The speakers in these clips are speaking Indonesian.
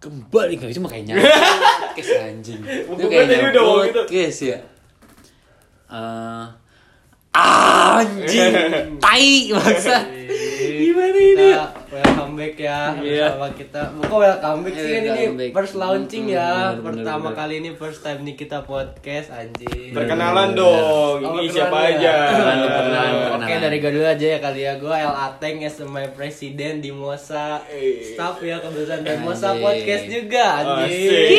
kembali nggak itu makanya podcast anjing. Itu kayaknya udah ngomong gitu. ya. Eh, anjing. Tai bangsa gimana ini? Kita welcome back ya. Sama kita. Kok welcome back sih kan ini first launching Mm, ya. Bener, bener, pertama bener. kali ini first time nih kita podcast anjing. Perkenalan dong. Oh, Ini siapa ya. aja? Perkenalan, perkenalan, Oke dari gue dulu aja ya kali ya. Gue El Ateng as my presiden di Mosa. Eh. Staff ya kebetulan dari Mosa podcast juga anjing.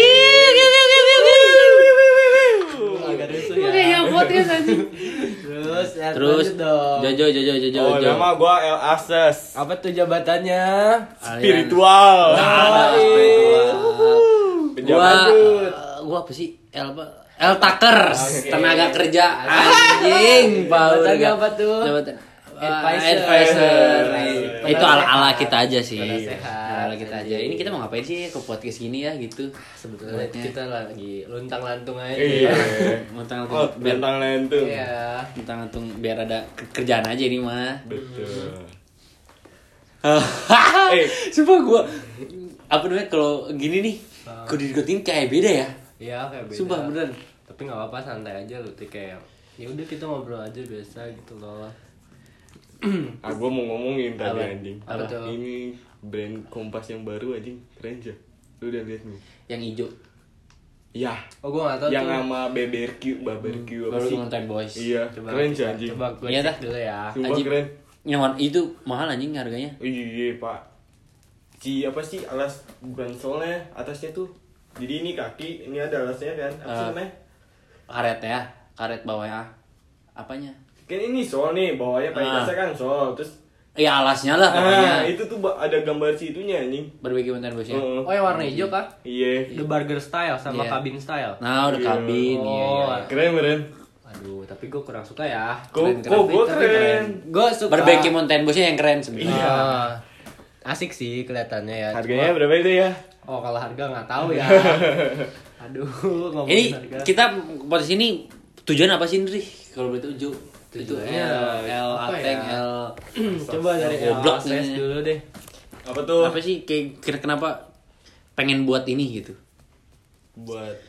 Agak rusuh ya. Kayak podcast anjing Terus ya terus dong Jojo Jojo Jojo Oh, Jojo nama gua El Ases. Apa tuh jabatannya? Spiritual. Ah, Yoi. spiritual. Gua gua apa sih El apa El Taker tenaga kerja anjing bau Jabatannya apa tuh? jabatan Advisor. advisor. Advisor. itu ala ala kita aja sih Penasehat. ala kita aja ini kita mau ngapain sih ke podcast gini ya gitu Sebetulnya Buatnya. kita lagi luntang lantung aja Iya. mentang Oh, biar bentang lentung. Iya mentang lantung biar ada ke- kerjaan aja ini mah Betul. eh sumpah gua apa namanya kalau gini nih kalau dideketin kayak beda ya Iya kayak beda Sumpah, beneran. Tapi gak apa-apa santai aja lu tuh kayak ya udah kita ngobrol aja biasa gitu loh Ah, gua mau ngomongin tadi Apa? anjing. Apa tuh? Ini brand Kompas yang baru anjing. Keren aja. Lu udah lihat nih? yang hijau Ya. Oh gua gak tau Yang tuh sama BBRQ, BBRQ apa baru sih? ngonten boys Iya, Coba, keren sih coba, anjing. Coba gue Iya dah. dulu ya Sumpah Anjing. keren. yang warna itu mahal anjing harganya Iya, Pak. Ci apa sih alas bukan solnya atasnya tuh. Jadi ini kaki, ini ada alasnya kan. Apa sih Ah. namanya? karet ya karet bawahnya apanya Kan ini sol nih, bawahnya pakai Ah. kasa kan sol. Terus ya alasnya lah pokoknya ah, itu tuh ada gambar si itunya anjing. berbagi konten bosnya Heeh. Oh yang warna hijau kah? Iya. The burger style sama Iya. cabin style nah udah Iya. kabin iya, iya, Oh, iya. Keren, keren. Aduh tapi gue kurang suka ya Kok Keren, keren. gua Tapi keren. Gue suka berbagi konten bosnya yang keren sebenarnya Iya. Ah, Asik sih kelihatannya ya Harganya Cuma- berapa itu ya? Oh kalau harga nggak tahu ya Aduh ngomongin ini harga kita podcast ini tujuan apa sih Ndri kalau boleh tuju itu Tujuannya L L apa Ateng ya? L Coba dari LSS nih. dulu deh Apa tuh? apa sih kayak kira kenapa pengen buat ini gitu Buat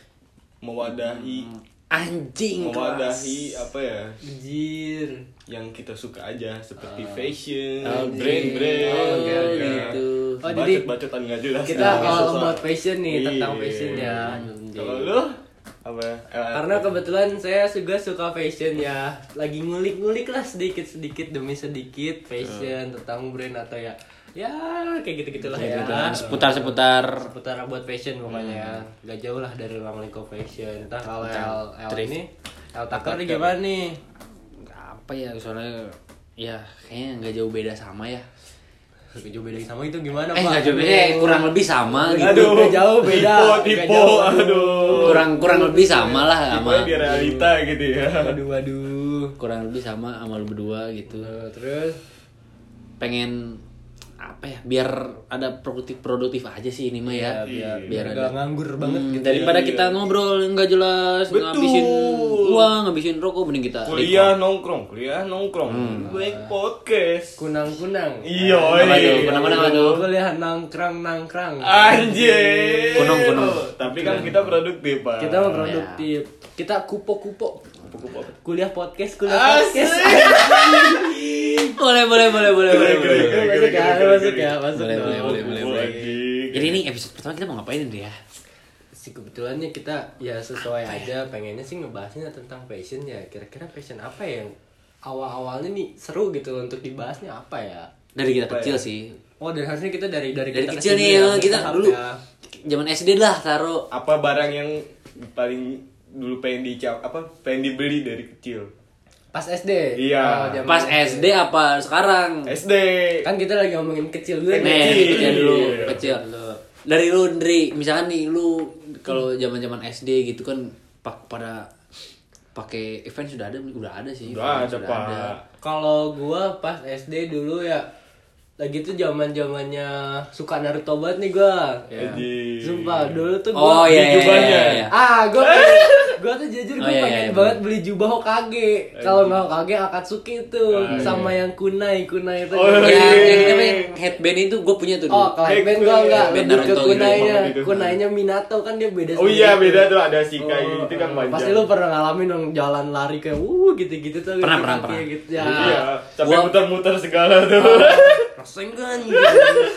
mewadahi anjing mewadahi apa ya Anjir yang kita suka aja seperti fashion, Oh, brand-brand, oh, ya. gitu. Oh, jadi bacot-bacotan nggak jelas. Kita all susah. about fashion nih tentang Iya. fashion ya Kalau lu apa? Karena kebetulan saya juga suka fashion ya. Lagi ngulik-ngulik lah sedikit-sedikit demi sedikit Fashion tentang brand atau ya Ya kayak gitu-gitulah ya. seputar seputar Seputar buat fashion pokoknya ya. Gak jauh lah dari ruang lingkup fashion. Entah kalau L, L ini L Tucker gimana nih? apa ya soalnya ya kayaknya nggak jauh beda sama ya jauh beda sama itu gimana eh pak? nggak jauh beda kurang lebih sama gitu Aduh, gak jauh beda Tipe, tipe, jauh. aduh. kurang kurang lebih sama lah sama di realita gitu ya. Waduh, waduh kurang lebih sama sama lu berdua gitu Eh, Terus pengen apa ya biar ada produktif produktif aja sih ini mah ya biar, biar gak ada nganggur banget Hmm, gitu daripada Iya, kita iya. ngobrol nggak jelas Betul. ngabisin uang ngabisin rokok mending kita Kuliah nongkrong, kuliah nongkrong. Baik podcast. Kunang-kunang Iya, Apa tuh? iya. Kunang-kunang apa tuh? Kuliah nangkrang-nangkrang Anjir. Kunong, kunong. Tapi kan kita produktif, Pak. Kita mau produktif Kita kupo-kupo Kupu-kupu apa? Kuliah podcast, kuliah podcast. Boleh boleh boleh boleh boleh boleh Masuk ya, masuk ya, masuk Boleh, dong. boleh, boleh, boleh, boleh. Jadi ini episode pertama kita mau ngapain nih ya Si kebetulannya kita ya sesuai aja pengennya sih ngebahasnya tentang fashion ya. Kira-kira fashion apa yang awal-awalnya nih seru gitu untuk dibahasnya apa ya? Dari kita Apa kecil ya? sih. Oh dan harusnya kita dari dari, dari kita kecil nih ya, ya, kita bertahap dulu. ya. zaman SD lah taruh. Apa barang yang paling dulu pengen dicap apa pengen dibeli dari kecil. Pas SD Iya. Oh, pas SD apa sekarang? SD Kan kita lagi ngomongin kecil dulu nih nih kecil. dulu Iya. kecil Dulu. dari lu Ndri misalkan nih lu kalau zaman zaman SD gitu kan pak pada pakai event sudah ada udah ada sih. Udah ada, Pak. Kalau gua pas SD dulu ya lagi tuh zaman zamannya suka Naruto banget nih gua. Anjing. Sumpah dulu tuh Oh gua iya iya, jubahnya. iya, iya. Ah, gua gua tuh jujur gua Oh, iya, pengen iya, banget beli jubah Hokage. Kalau nggak Hokage Akatsuki tuh Ah, iya. sama yang kunai kunai itu. Oh, Yang, iya. yang kita main headband itu gue punya tuh dulu. Oh, kalau Kayak band gue- gua enggak lebih ke Naruto gitu. kunainya. Oh, gitu. Kunainya Minato kan dia beda Oh iya beda tuh. ada si Kai Oh, itu kan oh. panjang. Pasti lu pernah ngalamin dong jalan lari kayak wuh gitu-gitu tuh. Pernah, gitu, pernah, kayak pernah. Gitu, ya. Iya, sampai muter-muter segala tuh. Rasengan gitu.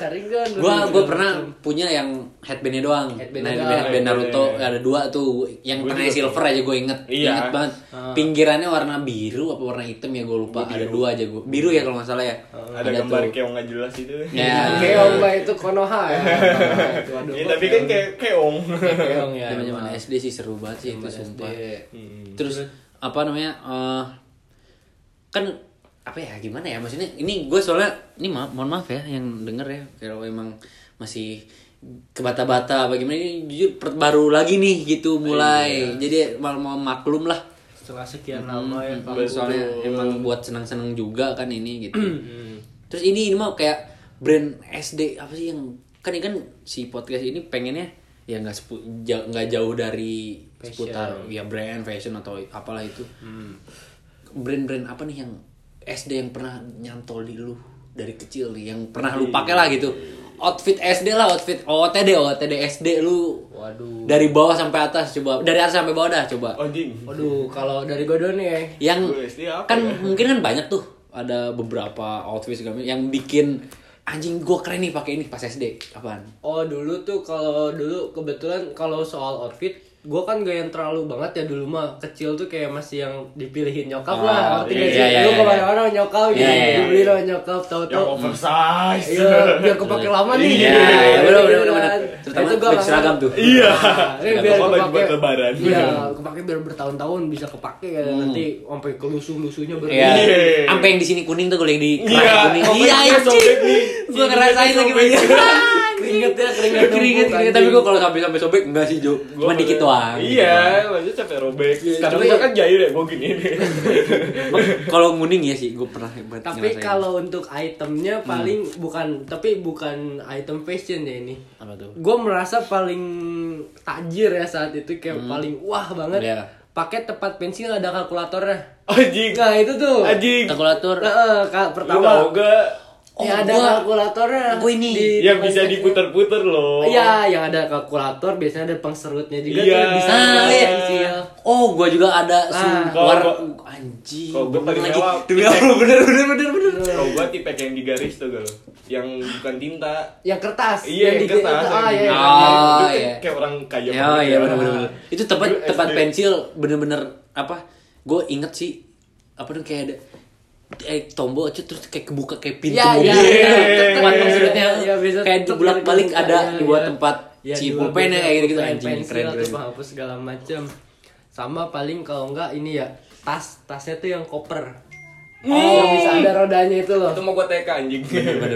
Saringan. Gue gue pernah punya yang headbandnya doang. Headbandnya nah, doang. headband Naruto iya. ada dua tuh. Yang Gua tengahnya silver aja gue inget. Iya. Inget banget. Ah. Pinggirannya warna biru apa warna hitam ya gue lupa. Ada dua aja gue. Biru ya kalau nggak salah ya. ada gambar keong nggak jelas itu. Ya. Keong mah itu Konoha ya. Waduh, Iya, tapi kan kayak keong. keong ya. Zaman. SD sih seru banget sih itu sumpah. SD. Hmm. Terus apa namanya? eh, kan apa ya gimana ya? Maksudnya ini gue soalnya ini ma mohon maaf ya yang denger ya. Kalau emang masih kebata-bata bagaimana ini jujur baru lagi nih gitu mulai. Jadi mal mau maklum lah. Setelah sekian lama ya. Hmm, Pak. soalnya emang buat senang-senang juga kan ini gitu. Terus ini ini mau kayak brand SD apa sih yang kan ini kan si podcast ini pengennya ya nggak nggak jauh dari seputar ya brand fashion atau apalah itu. Hmm. brand-brand apa nih yang SD yang pernah nyantol di lu dari kecil nih yang pernah lu pakai lah gitu outfit SD lah outfit OTD OTD SD lu Waduh. dari bawah sampai atas coba dari atas sampai bawah dah coba Oh ding. Waduh, kalau dari gue dulu nih. yang SD apa kan ya? mungkin kan banyak tuh ada beberapa outfit segala yang bikin anjing gua keren nih pakai ini pas SD apaan Oh dulu tuh kalau dulu kebetulan kalau soal outfit gue kan gak yang terlalu banget ya dulu mah kecil tuh kayak masih yang dipilihin nyokap Oh, lah ngerti gak iya, sih iya, lu iya. ke mana-mana nyokap Iya, gitu iya, iya. dibeli sama nyokap Yang tahu-tahu oversize. iya biar kepake lama nih Iya, iya, bener, bener, bener. Terutama Itu nggak seragam tuh. Iya. Nah, ini biar kepake lebaran. Iya, kepake biar bertahun-tahun bisa kepake ya nanti sampai ke lusuh-lusuhnya ber Iya. Iya. Sampai yang di sini kuning tuh kalau yang di Iya, kuning. Iya, nih. Gua ngerasain lagi banyak. keringet ya keringet Keringet, keringet. Tapi gua kalau sampai sampai sobek enggak sih, Jo. Gua Cuma dikit doang. Iya, maksudnya sampai robek. Sekarang Tapi- kan jahil ya, gue gini nih. Kalau nguning ya sih, gua pernah hebat. Tapi kalau untuk itemnya Hmm. paling bukan tapi bukan item fashion ya ini. apa tuh? Gue merasa paling tajir ya saat itu kayak paling wah banget. Iya. Pakai tepat pensil ada kalkulatornya. Anjing. Nah itu tuh. Anjing. Kalkulator. Heeh, Lu pertama tau gak? Ya Oh, ada gua- kalkulatornya. gua ini. di Yang bisa diputer-puter loh. Iya, yang ada kalkulator biasanya ada pengserutnya juga Iya. tuh bisa Ah, iya. pensil. Oh, gua juga ada Ah. Kalau War anjing. kalau gua paling lagi. Demi tipe- Allah, bener bener bener bener. Kalau gue tipe yang digaris tuh lo? Yang bukan tinta. Yang kertas. Iya, yang di- kertas. Ah, yang iya, iya. Ah, Itu iya. Kayak orang kaya Ya, iya ya. bener bener. Itu tempat tempat pensil bener-bener apa? Gue inget sih apa tuh kayak ada eh tombol aja terus kayak kebuka kayak pintu Iya, mobil. iya, gitu. iya, tempat iya, bisa kayak dibulak balik ada dibuat iya. tempat Iya, si dua pulpen ya kayak gitu anjing keren keren. penghapus segala macam sama paling kalau enggak ini ya tas tasnya tuh yang koper Oh. yang bisa ada rodanya itu loh Itu mau gue TK anjing.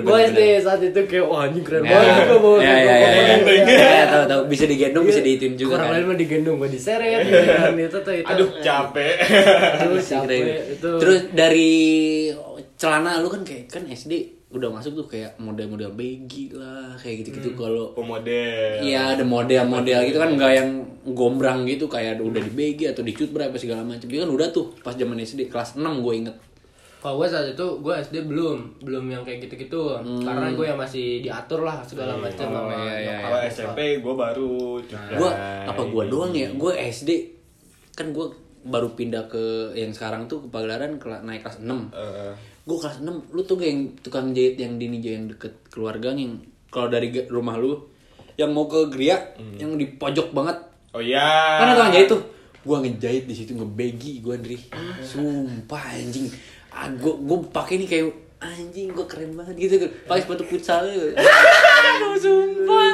Gue SD saat itu kayak wah anjing keren Ya, banget gue bawa ya, ya, koper ya, ya. koper. Ya, tahu tahu bisa digendong bisa diituin juga orang kan. lain mah digendong gue diseret gitu kan itu tuh itu Aduh, capek. aduh capek itu Terus dari celana lu kan kayak kan SD udah masuk tuh kayak model-model baggy lah kayak gitu-gitu kalau Pemodel. Iya ada model-model gitu kan nggak yang gombrang gitu kayak udah di BG atau di cut berapa segala macam. Dia kan udah tuh pas zaman SD kelas 6 gue inget. Kalau gue saat itu gue SD belum belum yang kayak gitu-gitu karena gue yang masih diatur lah segala macam sama iya, iya. Kalau SMP gue baru. Gue apa gue doang ya? Gue SD kan gue baru pindah ke yang sekarang tuh ke Pagelaran naik kelas 6 Eh, Gue kelas 6 lu tuh yang tukang jahit yang di Ninja yang deket keluarga yang kalau dari rumah lu yang mau ke Gria yang di pojok banget Oh iya. Kan tukang jahit tuh. Gua ngejahit di situ ngebegi gua Andri. Sumpah anjing. Ah, gua gua pakai nih kayak anjing gua keren banget gitu kan. Pakai sepatu futsal. Aduh, sumpah.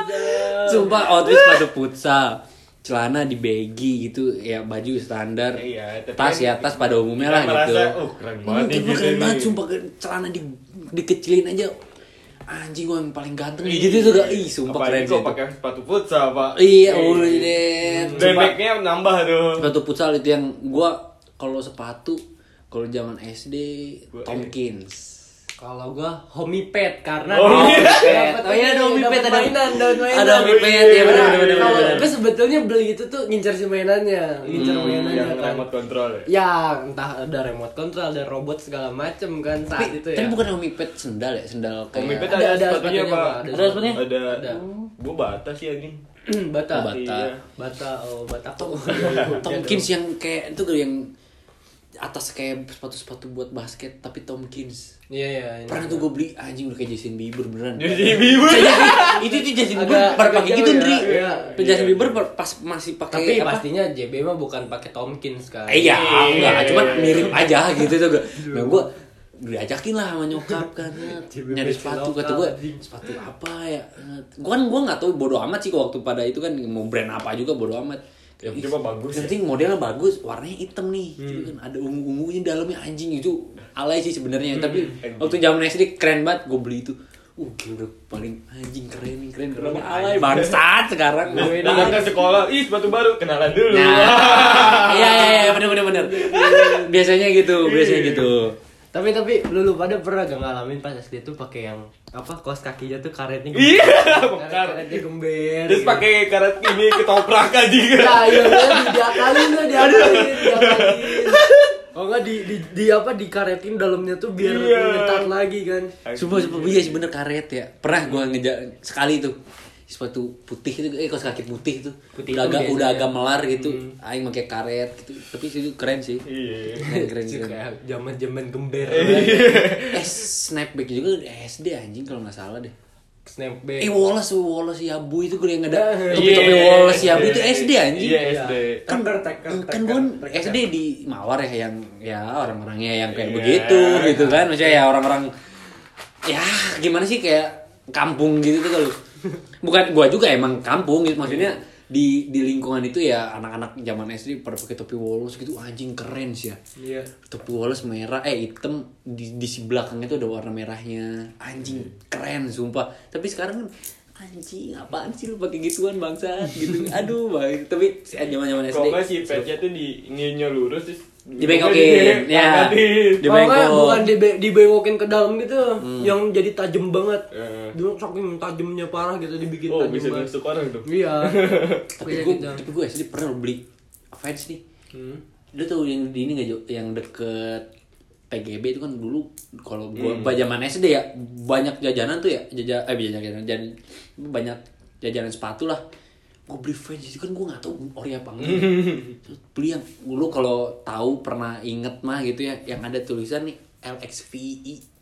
Sumpah outfit sepatu futsal. Celana di baggy gitu ya baju standar. Iya, tas kan ya tas pada umumnya lah gitu. "Uh, keren banget nih gitu keren nih." banget sumpah celana di dikecilin aja. Anjing gua yang paling ganteng gitu tuh gak. Ih, sumpah Apalagi keren sih. pakai sepatu futsal, Pak. Iya, udah deh. Backnya nambah tuh. sepatu futsal itu yang gua kalau sepatu kalau zaman SD Gua- Tomkins Kalau gua homie pet karena Oh, di- Homie Pet. Oh iya, ada Homie Pet, ada- mainan, dapat mainan. ada Homie Pet, ya, benar, benar, benar, Kalau gua sebetulnya beli itu tuh ngincer si mainannya, ngincer mainannya yang kan. remote control ya Ya, entah ada remote control, ada robot segala macem kan saat Tapi, itu ya. tapi bukan Homie Pet sendal ya, sendal kayak Homie Pet Ada- ada, ada sepatunya Pak. Ada Ada sepatunya? ada Ada. gua bata sih anjing bata. Oh, bata. Iya. Bata, oh bata. Tomkins yang kayak itu tuh yang atas kayak sepatu-sepatu buat basket tapi Tomkins. Iya, iya. ini. Pernah tuh gue beli anjing udah kayak Justin Bieber beneran. jadi bibir itu itu Justin Bieber pada agak pakai gitu ya, Ndri. iya. Justin Bieber pas masih pakai Tapi apa? pastinya JB mah bukan pakai Tomkins kan. Eh, Iya, enggak, Iya. cuman mirip aja gitu tuh gue. Nah gue diajakin lah sama nyokap kan nyari sepatu kata gue sepatu apa ya gue kan gue nggak tahu bodo amat sih waktu pada itu kan mau brand apa juga bodo amat Yang penting mah bagus yang ya. penting modelnya bagus warnanya hitam nih Hmm. Gitu kan ada ungu ungunya dalamnya anjing itu alay sih sebenarnya Hmm. tapi waktu zaman SD keren banget gue beli itu uh gila paling anjing keren nih keren keren alay bangsat sekarang Gue ini- datang ke sekolah ih sepatu baru kenalan dulu Nah, iya iya iya bener bener bener. Biasanya gitu, biasanya gitu. Tapi tapi lu lu pada pernah gak ngalamin pas SD tuh pakai yang apa kaos kakinya tuh karetnya iya Karet- bekar karetnya gember. terus gitu. pakai karet ini ketoprak aja Ya iya diakalin tuh diakalin diakalin. Oh enggak di, di, di apa dikaretin dalamnya tuh biar Iya. ngetat lagi kan. Sumpah sumpah iya sih bener karet ya. Pernah gua ngejar sekali tuh sepatu putih itu eh kaos kaki putih itu Putih udah agak udah biasanya. agak melar gitu aing pakai karet gitu tapi itu keren sih iya keren keren, keren. kayak zaman-zaman gember. eh snapback juga SD anjing kalau nggak salah deh Snapback. eh Wallace Wallace Yabu itu gue yang ada Iya. topi topi Wallace Yabu itu SD anjing iya SD kan kan gue. SD di Mawar ya yang ya orang-orangnya yang kayak Iya. begitu gitu kan maksudnya ya orang-orang ya gimana sih kayak kampung gitu tuh kalau bukan gua juga emang kampung gitu. Maksudnya di di lingkungan itu ya anak-anak zaman SD pada pakai topi Wallace gitu. Anjing keren sih ya. Iya. topi Wallace merah eh hitam di di si belakangnya tuh ada warna merahnya. Anjing keren sumpah. Tapi sekarang kan anjing apaan sih lu pakai gituan bangsa gitu. Aduh bang tapi zaman zaman SD Kalau nggak si petnya tuh di ininya lurus terus Dibengokin, ya. diangkatin. Di- Kalau nggak, Dibengkok. bukan dibe- dibengokin ke dalam gitu, yang jadi tajam banget. Eh. Dulu saking tajamnya parah gitu dibikin Oh tajam bisa banget. nusuk orang tuh Iya. tapi Kayak gue gitu. tapi gue SD pernah beli fans nih Hmm. lu tuh yang di ini nggak yang deket PGB itu kan dulu kalau gue zaman SD ya banyak jajanan tuh ya jajan eh jajanan jajanan banyak jajanan sepatu lah gue beli fans itu kan gue nggak tahu ori apa enggak. Terus beli yang dulu kalau tahu pernah inget mah gitu ya yang ada tulisan nih LXVI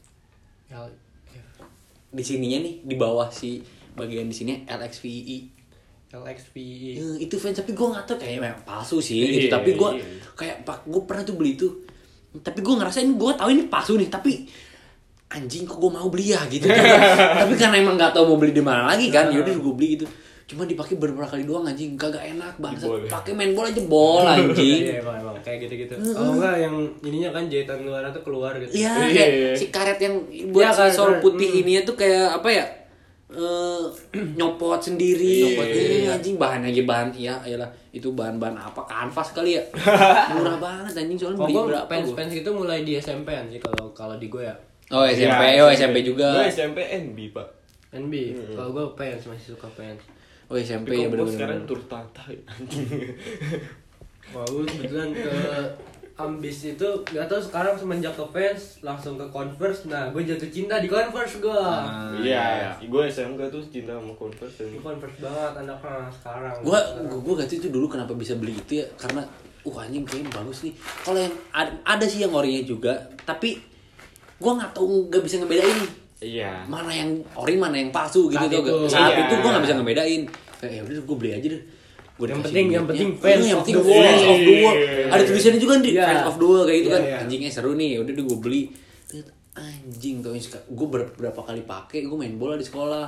Ya, ya. di sininya nih di bawah si bagian di sini LXVI LXPI. Ya, itu fans tapi gue nggak tahu kayak memang palsu sih gitu. Iya, tapi gue iya. kayak pak gue pernah tuh beli itu. Tapi gue ngerasain gue tahu ini palsu nih tapi anjing kok gue mau beli ya gitu. Tapi karena emang nggak tahu mau beli di mana lagi kan yaudah gue beli gitu cuma dipakai beberapa kali doang anjing kagak enak banget ya. pakai main bola jebol anjing Iya emang emang kayak gitu-gitu. Oh enggak yang ininya kan jahitan luar tuh keluar gitu. Iya, Iya, kayak iya. si karet yang buat Iya, sol karet. putih Hmm. ininya tuh kayak apa ya? Eh nyopot sendiri, Nyopot, Ini iya. anjing bahan aja bahan iya iyalah itu bahan-bahan apa kanvas kali ya murah banget anjing soalnya beli berapa gua. fans gitu mulai di SMP sih kalau kalau di gue ya. oh SMP Iya, oh SMP juga Gue SMP NB pak NB. Kalau gue fans masih suka fans. Oh SMP ya gua sekarang tur tata Wah, gue kebetulan ke ambis itu gak tau sekarang semenjak ke fans langsung ke converse. Nah gue jatuh cinta di converse gue Ah, Iya, gue SMK tuh cinta sama Converse dan converse banget anaknya sekarang. Gua gua, gua gak tahu itu dulu kenapa bisa beli itu ya karena uh anjing kayaknya bagus nih. Kalau yang ada, ada sih yang orinya juga tapi gua nggak tahu nggak bisa ngebedain Iya. Mana yang ori mana yang palsu gitu tuh itu. saat Iya. itu gue nggak bisa ngebedain. Kayak ya udah gue beli aja deh. Gua Yang penting- yang penting Iya, fans yang of penting the world. fans of the world. Ada tulisannya juga nih Iya. fans of the world kayak gitu Iya, kan. iya. anjingnya seru nih. Ya udah deh gue beli. Anjing tuh gue berapa kali pakai gue main bola di sekolah.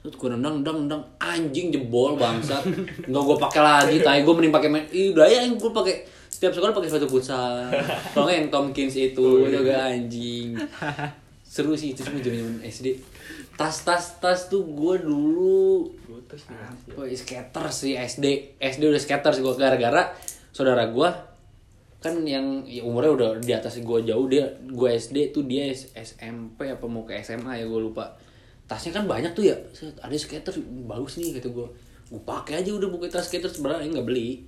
Terus gue nendang nendang nendang. Anjing jebol bangsat. Nggak gue pakai lagi tay gue mending pakai main Ih, udah ya yang gue pakai setiap sekolah pakai sepatu futsal. Kalau nggak yang Tomkins itu Oh, itu iya. gak anjing seru sih itu cuma zaman zaman SD tas tas tas tuh gue dulu Gue apa ya, skater sih SD SD udah skater sih gue gara-gara saudara gue kan yang ya umurnya udah di atas gue jauh dia gue SD tuh dia SMP apa mau ke SMA ya gue lupa. Tasnya kan banyak tuh ya. Ada skater bagus nih kata gue gue pakai aja udah buku tas skater sebenarnya nggak beli.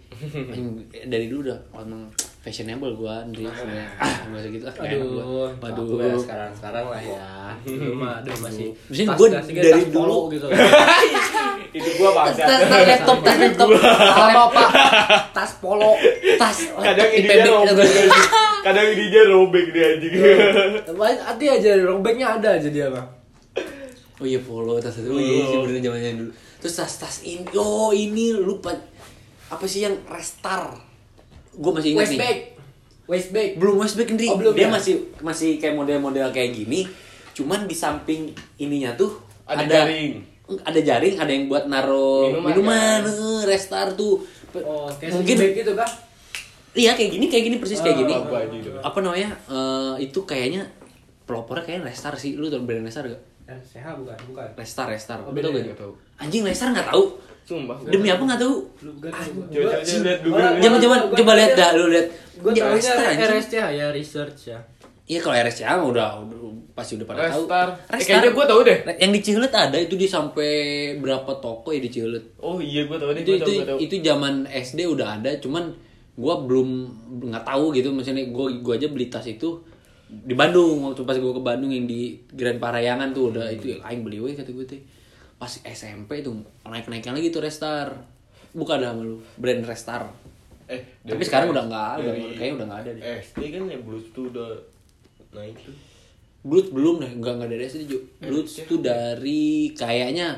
Dari dulu udah emang fashionable gue Andri sebenarnya ah nggak usah gitu ah gua. Aduh, waduh. Ya, sekarang sekarang lah ya. Dulu mah aduh masih. Tas- gua dari dulu- gitu. itu gua bangsa tas laptop tas laptop Sama pak, tas polo. tas kadang ini dia robek kadang ini dia robek dia anjing Hati aja robeknya ada aja dia mah. Oh iya polo tas itu. Oh iya sih bener zamannya dulu. Terus tas tas ini oh ini lupa apa sih yang restar? Gue masih ingat nih. bag. Belum Westback Ndri. Oh, belum Dia ya? masih masih kayak model-model kayak gini. Cuman di samping ininya tuh Ada jaring. Ada jaring, ada yang buat naro Minuman, minuman, kan? eh, restar tuh. Oh, kayak Mungkin gitu kah? iya kayak gini, kayak gini persis kayak Oh, gini. apa aja itu? Apa namanya? Eh, itu kayaknya pelopornya kayaknya restar sih. Lu tau brand restar gak? Eh, sehat bukan, bukan. Restar, restar. Oh, tau ya? gak? Tahu. Anjing restar nggak tahu. Sumpah Demi apa nggak tahu? Coba coba coba lihat dulu Coba coba coba lihat dah, lu lihat. Gue Ya, tahunya. RSCH ya research ya. Iya kalau RSCA mah udah, udah pasti udah pada tahu. Restar. Eh, kayaknya gua tahu deh. Yang di Cileut ada itu di sampai berapa toko ya di Cileut. oh iya gua tahu deh Itu gua tahu itu gua tahu itu zaman SD udah ada, cuman gua belum nggak tahu gitu maksudnya gua gua aja beli tas itu di Bandung waktu pas gua ke Bandung yang di Grand Parayangan tuh udah itu aing beli we kata gue teh. Pas SMP tuh naik-naiknya lagi tuh Restar. Buka dah lu, brand Restar. eh Tapi dari- sekarang udah nggak ada, dari kayaknya udah nggak ada deh. SD kan ya blues tuh udah naik tuh Blues belum deh, enggak enggak dari SD juga. Blues iya. tuh dari kayaknya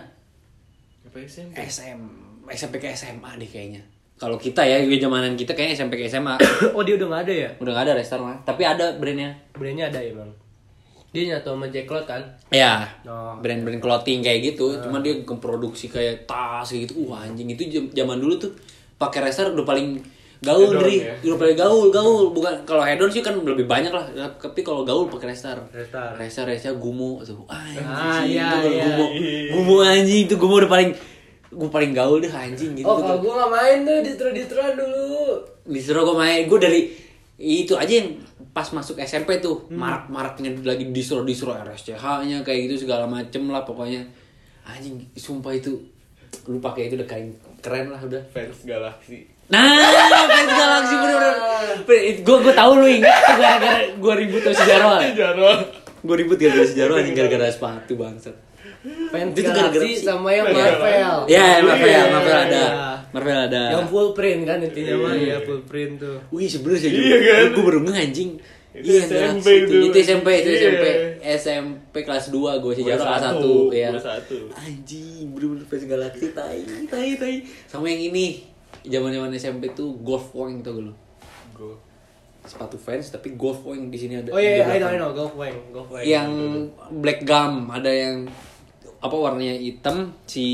apa SMP SM, SMP ke SMA deh kayaknya. Kalau kita ya, di zamanan kita kayaknya SMP ke SMA. Oh dia udah nggak ada ya? Udah nggak ada Restar mah, tapi ada brandnya. Brandnya ada ya bang. Dia nyatu sama Jacklot kan? Ya, Oh. brand-brand clothing kayak gitu. Cuma dia memproduksi kayak tas kayak gitu. Wah anjing itu zaman dulu tuh pakai Restar udah paling gaul Dri. ya? Udah paling gaul, gaul. Bukan kalau hedon sih kan lebih banyak lah. Tapi kalau gaul pakai Restar. Restar. Restar, Restar, Gumo tuh. Anjing, Ah, iya, itu iya. Gumo. Gumo anjing itu Gumo udah paling gue paling gaul deh anjing gitu. Oh kalau gue nggak main tuh distro distroan dulu. disuruh gue main gue dari itu aja yang pas masuk SMP tuh marak maraknya lagi disuruh disuruh RSCH nya kayak gitu segala macem lah pokoknya. Anjing sumpah itu lu pakai itu udah keren keren lah udah. Fans galaxy. Nah fans galaxy bener-bener. Gue gue tahu lu ingat gara-gara gue ribut sama si Jarwo Jarwo gue ribut gara-gara si Jarwo anjing gara-gara sepatu bangsat Fans Itu gara-gara sama yang Iya. Marvel. ya Marvel Iya. Marvel ada Marvel ada Yang full print kan intinya mah ya full print tuh. Wih sebenernya sih Iya kan? Gue baru ngeh anjing Itu Iya SMP tuh. Itu SMP Itu Iya. SMP SMP kelas 2 Gue sih Gua Jaro kelas satu, 1 ya. Anjing Bener-bener fans Galaxy Tai Tai Tai Sama yang ini zaman zaman SMP tuh Golf Wing tuh lu Go. Sepatu fans Tapi Golf Wing di sini ada Oh iya, di I know, I know, Golf Wang, Golf Wang. Yang black gum Ada yang Apa warnanya hitam Si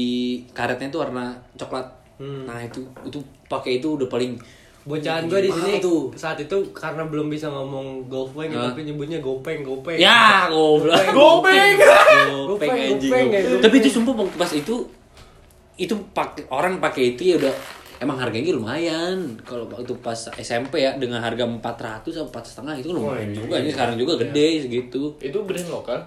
karetnya tuh warna coklat Hmm. Nah itu Itu pakai itu udah paling Bocahan gue di sini tuh. saat itu karena belum bisa ngomong golf wang Hah? tapi nyebutnya gopeng gopeng. Ya, goblok. Gopeng. Gopeng Gopeng, anjing. ya. Tapi itu sumpah pas itu itu pakai orang pakai itu ya udah emang harganya lumayan. Kalau waktu pas SMP ya dengan harga 400 atau empat setengah itu kan lumayan Wah, juga. iya. ini sekarang juga gede segitu. Itu brand lokal.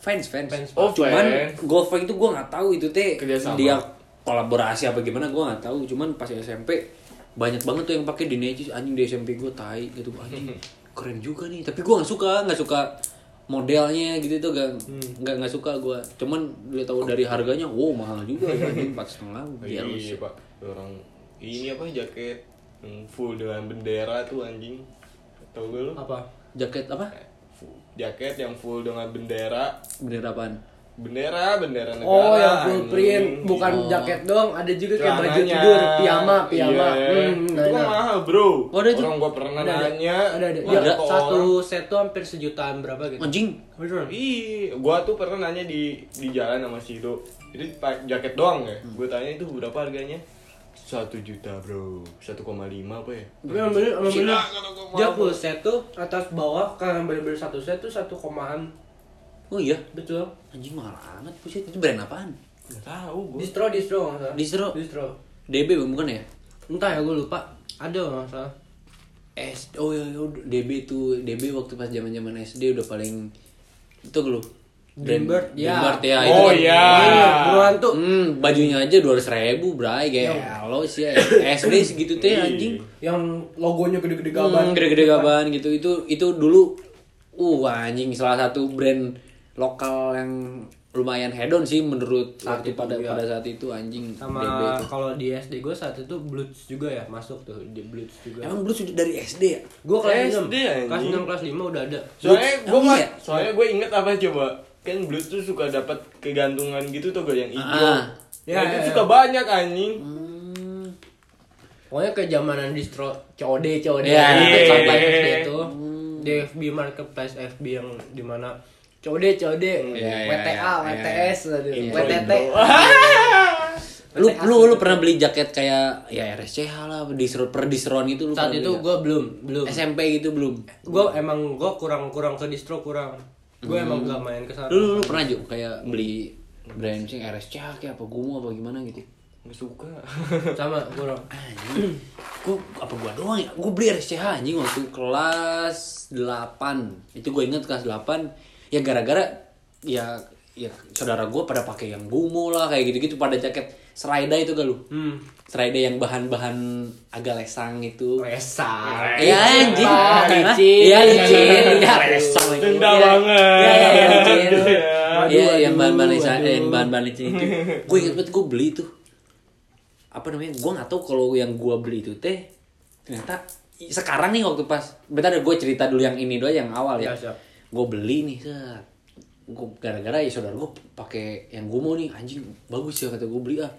fans fans, Fans. Oh, cuman. Golfing itu gue nggak tahu itu teh dia kolaborasi apa gimana gue nggak tahu. Cuman pas SMP banyak banget tuh yang pakai di anjing di SMP gue tai gitu. Anjing keren juga nih. Tapi gue nggak suka nggak suka modelnya gitu tuh gak nggak nggak suka gue cuman dia tahu dari harganya wow mahal juga anjing empat setengah Iya, biar Pak. Orang ini apa jaket yang full dengan bendera tuh anjing. Tahu gak lu? Apa? jaket apa Eh, Jaket yang full dengan bendera. bendera apaan Bendera, bendera negara. Oh, yang full print, bukan Oh. jaket doang, ada juga kayak baju tidur, piyama, piyama. Iya. Hmm, nah, itu kan nah. mahal, Bro. Oh, ada? Orang gua pernah Ada, ada. nanya. Ada, ada. Wah, Ya, satu orang. set tuh hampir sejutaan berapa gitu. anjing Beneran? Ih, gua tuh pernah nanya di di jalan sama si Do. Itu jaket doang ya. Hmm. Gua tanya itu berapa harganya? Satu juta bro, 1,5 apa ya? Tapi emang bener, bener. kata gua, Dia full set tuh atas bawah karena bener-bener satu set tuh satu komaan. Oh iya Betul. anjing mahal amat buset itu brand apaan Nggak tahu gua. Distro, distro nggak salah. Distro? Distro. DB bukan ya Entah ya gue lupa. Ada salah. S oh iya, iya, DB tuh DB waktu pas zaman zaman SD udah paling itu lu Dreambird, ya. Dreambird ya itu Oh kan. iya. Buruan tuh. Hmm, bajunya aja dua ratus ribu, bray, kayak lo sih ya. SD segitu teh anjing. Yang logonya gede-gede Hmm, gaban. gede-gede gaban gitu. Itu itu dulu uh anjing salah satu brand lokal yang lumayan hedon sih menurut Saat waktu itu, pada iya. pada saat itu anjing Sama kalau di SD gue saat itu Bloods juga ya masuk tuh di Bloods juga. Emang sudah dari SD ya? Gue kelas SD 6 Kelas. 6 kelas 5 udah ada. Soalnya Blues, gue iya? soalnya gue inget apa coba kan blues tuh suka dapat kegantungan gitu tuh gak yang hijau. Ah. Ya, Ya, itu ya, suka banyak anjing. Hmm. Pokoknya kejamanan distro COD COD Iya. gitu sampai Iya. SD itu. Di FB marketplace FB yang di mana COD Iya, iya, WTA WTS WTT. Lu lu lu pernah beli jaket kayak ya RSCH lah, distro per distron itu lu Saat itu gue belum belum. SMP gitu belum. Gue emang gue kurang kurang ke distro kurang. Gue emang gak main ke sana. Lu, lu, lu pernah juga kayak beli brand sing RSCH kayak apa Gumo apa gimana gitu. Gak suka. Sama kurang. Anjing. Gua apa gua doang ya? Gua beli RSCH anjing waktu kelas 8. Itu gue inget kelas 8 ya gara-gara ya ya saudara gua pada pakai yang Gumo lah kayak gitu-gitu pada jaket Serida itu gak lu? Hmm. Serida yang bahan-bahan agak lesang itu. Resar. Iya anjing. Licin. Iya licin. Iya lesang. Denda Iya. banget. Licin. Iya. Iya Aduh, yang bahan-bahan licin, aduh. yang bahan-bahan licin itu. Gue inget banget gue beli tuh. Apa namanya? Gue nggak tahu kalau yang gue beli itu teh ternyata sekarang nih waktu pas bentar gue cerita dulu yang ini doang yang awal ya. Ya, siap. Gue beli nih set. Gue gara-gara ya saudara gue pakai yang gue mau nih. Anjing bagus ya kata gue beli ah.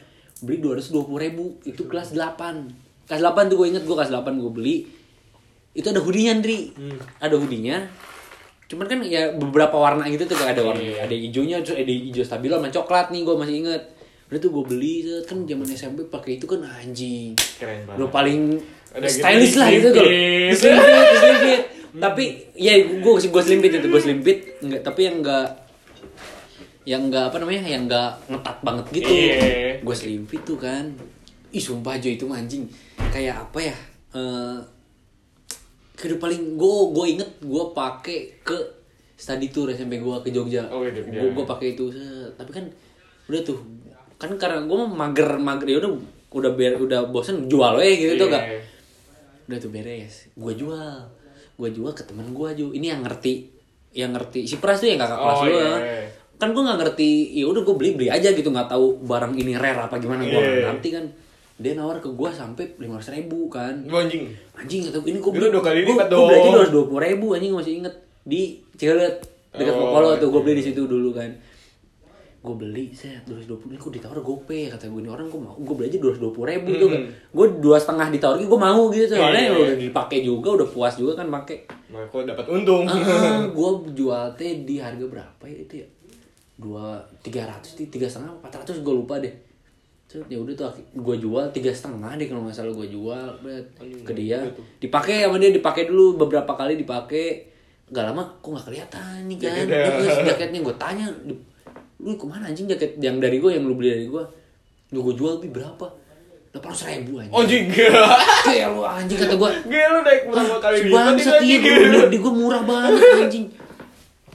Beli dua ratus dua puluh ribu itu kelas 8 kelas 8 tuh gue inget gue kelas 8 gue beli. Itu ada hoodie-nya Ndri. Ada hoodie-nya. Cuman kan ya beberapa warna gitu tuh ada warna. Ada hijaunya terus ada hijau stabilo sama coklat nih gue masih inget udah tuh gue beli kan zaman SMP pakai itu kan anjing. Keren banget. lo paling Ada stylish gitu lah gitu tuh tapi ya gue gue selimpit itu gue selimpit. Enggak tapi yang enggak yang enggak apa namanya yang enggak ngetat banget gitu. Iya. gue selimpit tuh kan. Ih sumpah Jo itu anjing. Kayak apa ya eh kedua paling gue gue inget gue pakai ke study tour SMP gue ke Jogja. Oh, iya. gue gue pakai itu tapi kan udah tuh kan karena gue mager mager ya udah udah ber, udah bosen jual eh gitu tuh Iya. gak udah tuh beres gue jual gue jual ke temen gue Jo ini yang ngerti yang ngerti si Pras tuh yang kakak kelas Oh, lu iya. ya. kan gue nggak ngerti ya udah gue beli beli aja gitu nggak tahu barang ini rare apa gimana gue Iya. ngerti kan dia nawar ke gue sampai lima ribu kan anjing. anjing kata gue ini gue Itu dua kali lipat gue beli aja dong. dua ratus dua puluh ribu anjing masih inget di Cilet dekat Oh, Popolo tuh gue iya. beli di situ dulu kan gue beli set dua ratus dua puluh kok ditawar gope kata gue ini orang gue mau. Gue beli aja dua ratus dua puluh ribu tuh kan. Gue dua setengah ditawar gue mau gitu. Soalnya Iya. udah dipakai juga udah puas juga kan pakai. Nah, kok dapat untung. ah, gue jual teh di harga berapa ya itu ya? Dua tiga ratus tiga setengah empat ratus gue lupa deh. Ya udah tuh gue jual tiga setengah deh kalau nggak salah gue jual bet, ke dia. dipakai sama dia dipakai dulu beberapa kali dipakai. Gak lama kok nggak kelihatan nih kan? terus jaketnya gue tanya "Lu- ke mana anjing jaket yang dari gue yang lu beli dari gue lu gue jual bi berapa delapan ratus ribu anjing Anjing. kayak lu anjing kata gue Gila lu naik berapa kali lipat itu iya anjing. gue di gue murah banget anjing.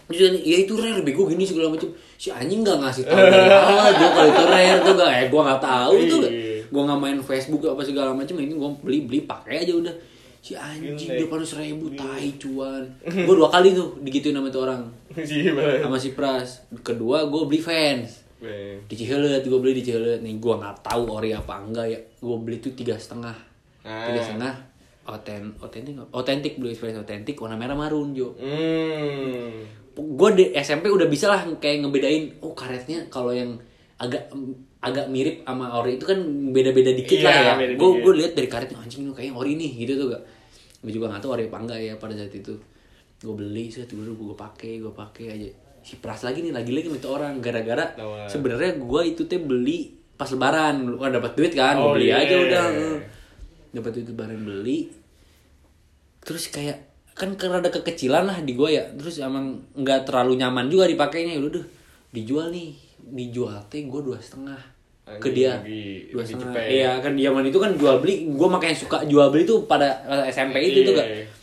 Dia, ya itu rare bego gini segala macam. Si anjing nggak ngasih tahu dari awal dia kalau itu rare tuh gak. Eh gue nggak tahu gak. Iya. Gue nggak main Facebook apa segala macam. Ini gue beli beli pakai aja udah. Si anjing Gila. dua ratus ribu tai cuan. Gue dua kali tuh digituin sama tuh orang. Iya, sama si Pras. Kedua gue beli fans. Di Cihelet gue beli di Cihelet. Nih gue nggak tahu ori apa enggak ya. Gue beli tuh tiga setengah. Ah. tiga setengah. Oten otentik otentik beli fans otentik. Warna merah marun jo. Hmm. gue di SMP udah bisa lah kayak ngebedain oh karetnya kalau yang agak agak mirip sama ori itu kan beda-beda dikit Iya, lah ya beda gue gue lihat dari karetnya anjing ini kayaknya ori nih gitu tuh gak gue juga nggak tahu ori apa enggak ya pada saat itu. Gue beli set gue gue pakai gue pakai aja. Si pras lagi nih lagi lagi minta orang. Gara-gara sebenarnya gue itu teh beli pas lebaran. Kan dapat duit kan gue Oh, beli iya. aja udah. dapat duit lebaran beli. Terus kayak kan karena ada kekecilan lah di gua ya. Terus emang nggak terlalu nyaman juga dipakainya. Ya udah dijual nih. Dijual teh gua dua setengah ke dia. dua setengah. Iya kan zaman itu kan jual beli gue makanya suka jual beli tuh pada SMP itu tuh Iya. gak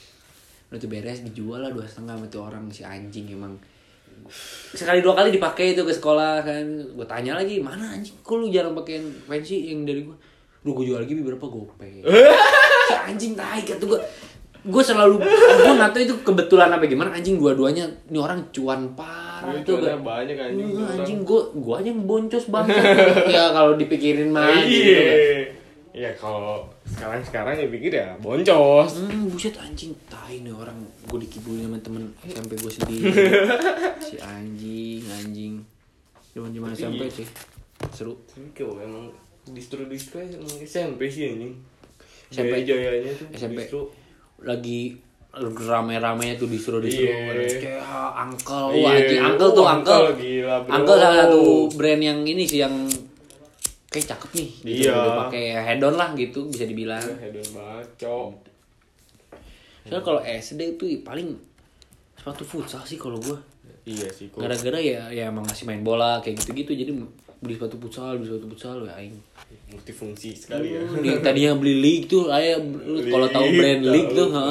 udah tuh beres dijual lah dua setengah sama tuh orang si anjing emang. Sekali dua kali dipakai itu ke sekolah kan. Gue tanya lagi mana anjing? Kok lu jarang pakein fancy yang dari gue lu gue jual lagi berapa? Gope si anjing tai kata gue gue selalu gue nggak tahu itu kebetulan apa gimana. Anjing dua-duanya ini orang cuan parah Iya, cuannya gak banyak, anjing, orang. anjing gue gue aja yang boncos banget ya kalau dipikirin mah gitu Iya. kan. Ya kalau sekarang-sekarang ya pikir ya boncos. Hmm, buset anjing tai nih orang gue dikibulin sama temen SMP gue sendiri si anjing anjing zaman zaman SMP sih seru kok emang distro-distro emang SMP sih anjing. SMP. Jaya-jayanya tuh SMP. distro. lagi rame-ramenya tuh disuruh disuruh Iya. kayak ah, uncle Iya. wah anjing uncle tuh uncle Uncle, gila, bro. uncle salah satu brand yang ini sih yang kayak cakep nih gitu Iya. udah pakai head on lah gitu bisa dibilang Ya, hedon banget, cok. soalnya kalau SD itu paling sepatu futsal sih kalau gua Iya sih, kok. gara-gara ya ya emang masih main bola kayak gitu-gitu jadi beli sepatu futsal beli sepatu futsal ya aing multifungsi sekali ya. Di, tadinya beli league tuh ayah kalau tahu brand league tahu, tuh ha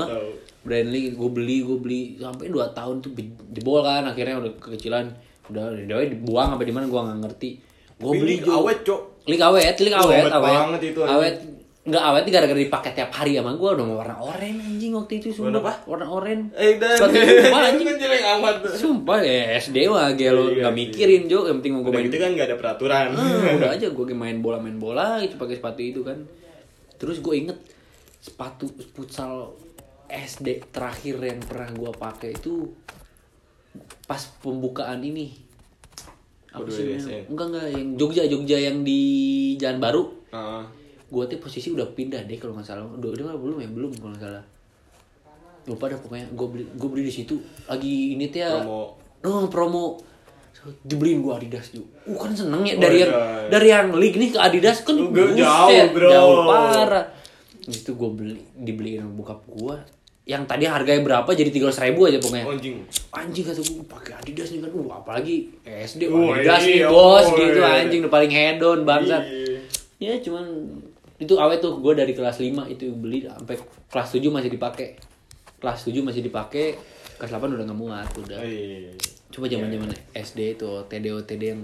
tahu. brand league gue beli gue beli sampai 2 tahun tuh jebol kan akhirnya udah kekecilan udah udah dibuang apa di mana gue nggak ngerti gue beli Jo. awet, Cok. league awet Oh, awet awet awet banget itu, awet nggak awet gara-gara dipakai tiap hari sama gue udah warna oranye anjing waktu itu sumpah Warna apa? warna oranye Eh, dan sumpah anjing kan jelek amat. sumpah ya SD mah gelo Iya nggak sih. mikirin Jo yang penting mau gue main gitu kan nggak ada peraturan. Ah, udah aja gue main bola main bola itu pakai sepatu itu kan terus gue inget sepatu futsal SD terakhir yang pernah gue pakai itu pas pembukaan ini. Apa sih ya, enggak enggak yang Jogja Jogja yang di Jalan Baru. Heeh. gue tuh posisi udah pindah deh kalau nggak salah. Udah udah belum ya? Belum kalau nggak salah. Lupa dah pokoknya. Gue beli gue beli di situ. Lagi ini tuh ya. Promo. oh, promo. Dibeliin gue Adidas juga uh kan seneng ya. Oh, dari yang iya. dari yang league nih ke Adidas kan Lu buset, jauh, bro. jauh parah. Di situ gue beli dibeliin bokap gue yang tadi harganya berapa jadi tiga ribu aja pokoknya Oh, Anjing. anjing kata gue pakai Adidas nih kan uh apalagi SD Uh, Adidas nih iya, bos oh, gitu iya. anjing udah paling hedon bangsat Iya. ya cuman itu awet tuh gue dari kelas 5 itu beli sampai kelas 7 masih dipakai kelas 7 masih dipakai kelas 8 udah nggak muat udah Oh, iya. coba zaman zaman SD itu TD OTD yang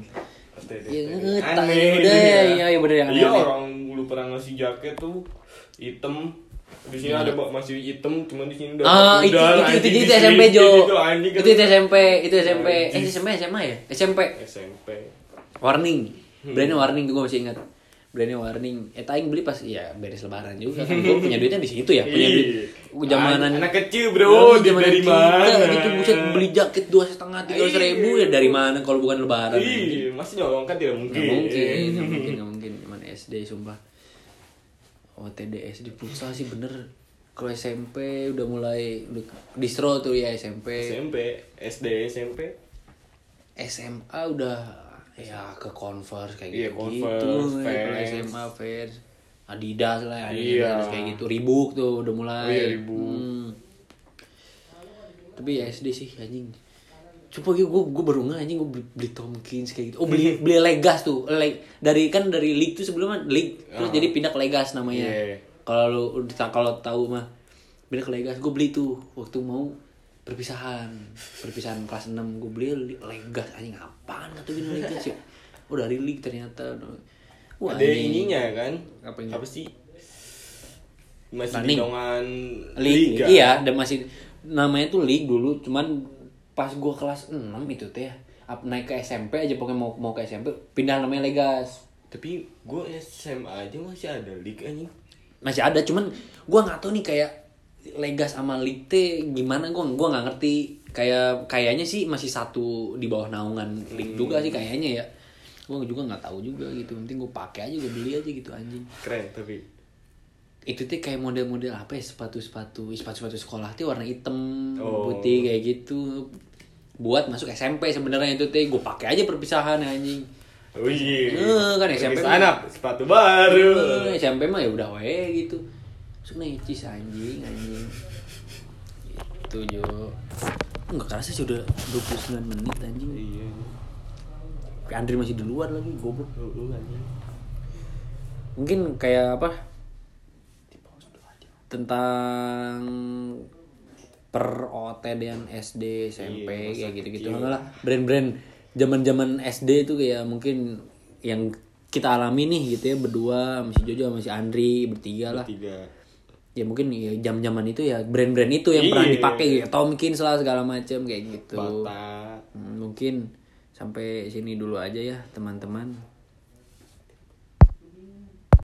ya Aneh. ngetak udah ya iya iya bener yang Iya aneh orang lu pernah ngasih jaket tuh hitam di sini ada bak- masih hitam cuman di sini udah Iya. ah itu itu itu itu, itu SMP Jo gitu, itu kan. itu SMP itu SMP eh. SMP SMA ya SMP SMP warning Hmm. brandnya warning gue masih ingat brandnya warning eh taing beli pas ya beres lebaran juga kan gue punya duitnya di situ ya punya duit zamanan anak kecil bro Iya, dari mana gitu buset beli jaket dua setengah tiga ratus ribu ya dari mana kalau bukan lebaran Ih, masih nyolong kan tidak mungkin nggak mungkin nggak mungkin nggak mungkin zaman SD sumpah OTD SD futsal sih bener kalau SMP udah mulai udah distro tuh ya SMP SMP SD SMP SMA udah ya ke Converse kayak Iya, gitu Converse, gitu kalau. SMA Vans Adidas lah Adidas Iya. kayak gitu Reebok tuh udah mulai Oh iya, Reebok. Hmm. tapi ya SD sih anjing Coba gue gue baru nggak anjing gue beli, beli Tomkins kayak gitu. Oh beli beli Legas tuh. Le, dari kan dari League tuh sebelumnya League terus Ah. jadi pindah ke Legas namanya. Iya. Kalau lu kalau tahu mah pindah ke Legas gue beli tuh waktu mau perpisahan perpisahan kelas 6 gue beli li- Legas anjing apaan kata gue ini Legas ya. Oh dari League ternyata. Wah, ada anjing. ininya kan Apanya? apa sih masih Running. bidongan League. liga Iya, dan masih namanya tuh League dulu, cuman pas gua kelas 6 itu teh ya, naik ke SMP aja pokoknya mau mau ke SMP pindah namanya Legas. tapi gue SMA aja masih ada league anjing Masih ada cuman gua nggak tahu nih kayak Legas sama League teh gimana gua gua nggak ngerti. Kayak kayaknya sih masih satu di bawah naungan League juga sih kayaknya ya. Gua juga nggak tahu juga gitu. Penting gua pakai aja, gua beli aja gitu anjing. keren tapi itu tuh kayak model-model apa ya sepatu-sepatu sepatu-sepatu sekolah tuh warna hitam Oh. putih kayak gitu. Buat masuk SMP sebenarnya itu teh gue pakai aja perpisahan anjing. Oh iya. Eh, kan SMP sana sepatu baru. Eh, SMP mah ya udah wae gitu. Masuk necis anjing anjing. Itu jo. Nggak kerasa sih udah 29 menit anjing. Iya. Andri masih di luar lagi goblok. Lu anjing. Mungkin kayak apa tentang per OTD-an SD SMP Iya, kayak gitu-gitu. lah brand-brand zaman-zaman SD itu kayak mungkin yang kita alami nih gitu ya berdua sama si Jojo sama si Andri bertiga lah. Tiga ya mungkin ya jam-jaman itu ya brand-brand itu yang pernah Iya. dipakai gitu. Tomkins lah segala macam kayak gitu. Bata. Hmm, mungkin sampai sini dulu aja ya teman-teman